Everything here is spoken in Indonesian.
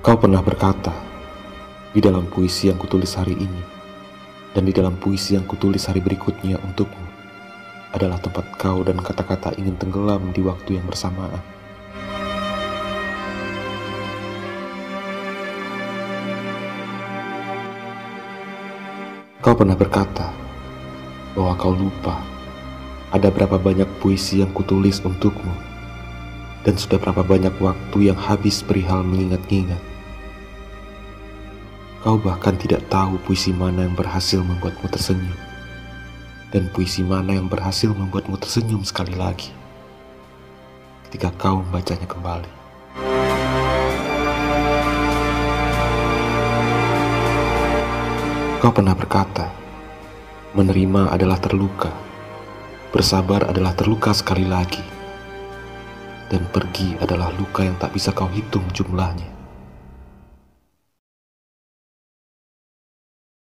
Kau pernah berkata, di dalam puisi yang kutulis hari ini, dan di dalam puisi yang kutulis hari berikutnya untukmu, adalah tempat kau dan kata-kata ingin tenggelam di waktu yang bersamaan. Kau pernah berkata bahwa kau lupa ada berapa banyak puisi yang kutulis untukmu, dan sudah berapa banyak waktu yang habis perihal mengingat-ingat. Kau bahkan tidak tahu puisi mana yang berhasil membuatmu tersenyum, dan puisi mana yang berhasil membuatmu tersenyum sekali lagi ketika kau membacanya kembali. Kau pernah berkata, menerima adalah terluka, bersabar adalah terluka sekali lagi, dan pergi adalah luka yang tak bisa kau hitung jumlahnya.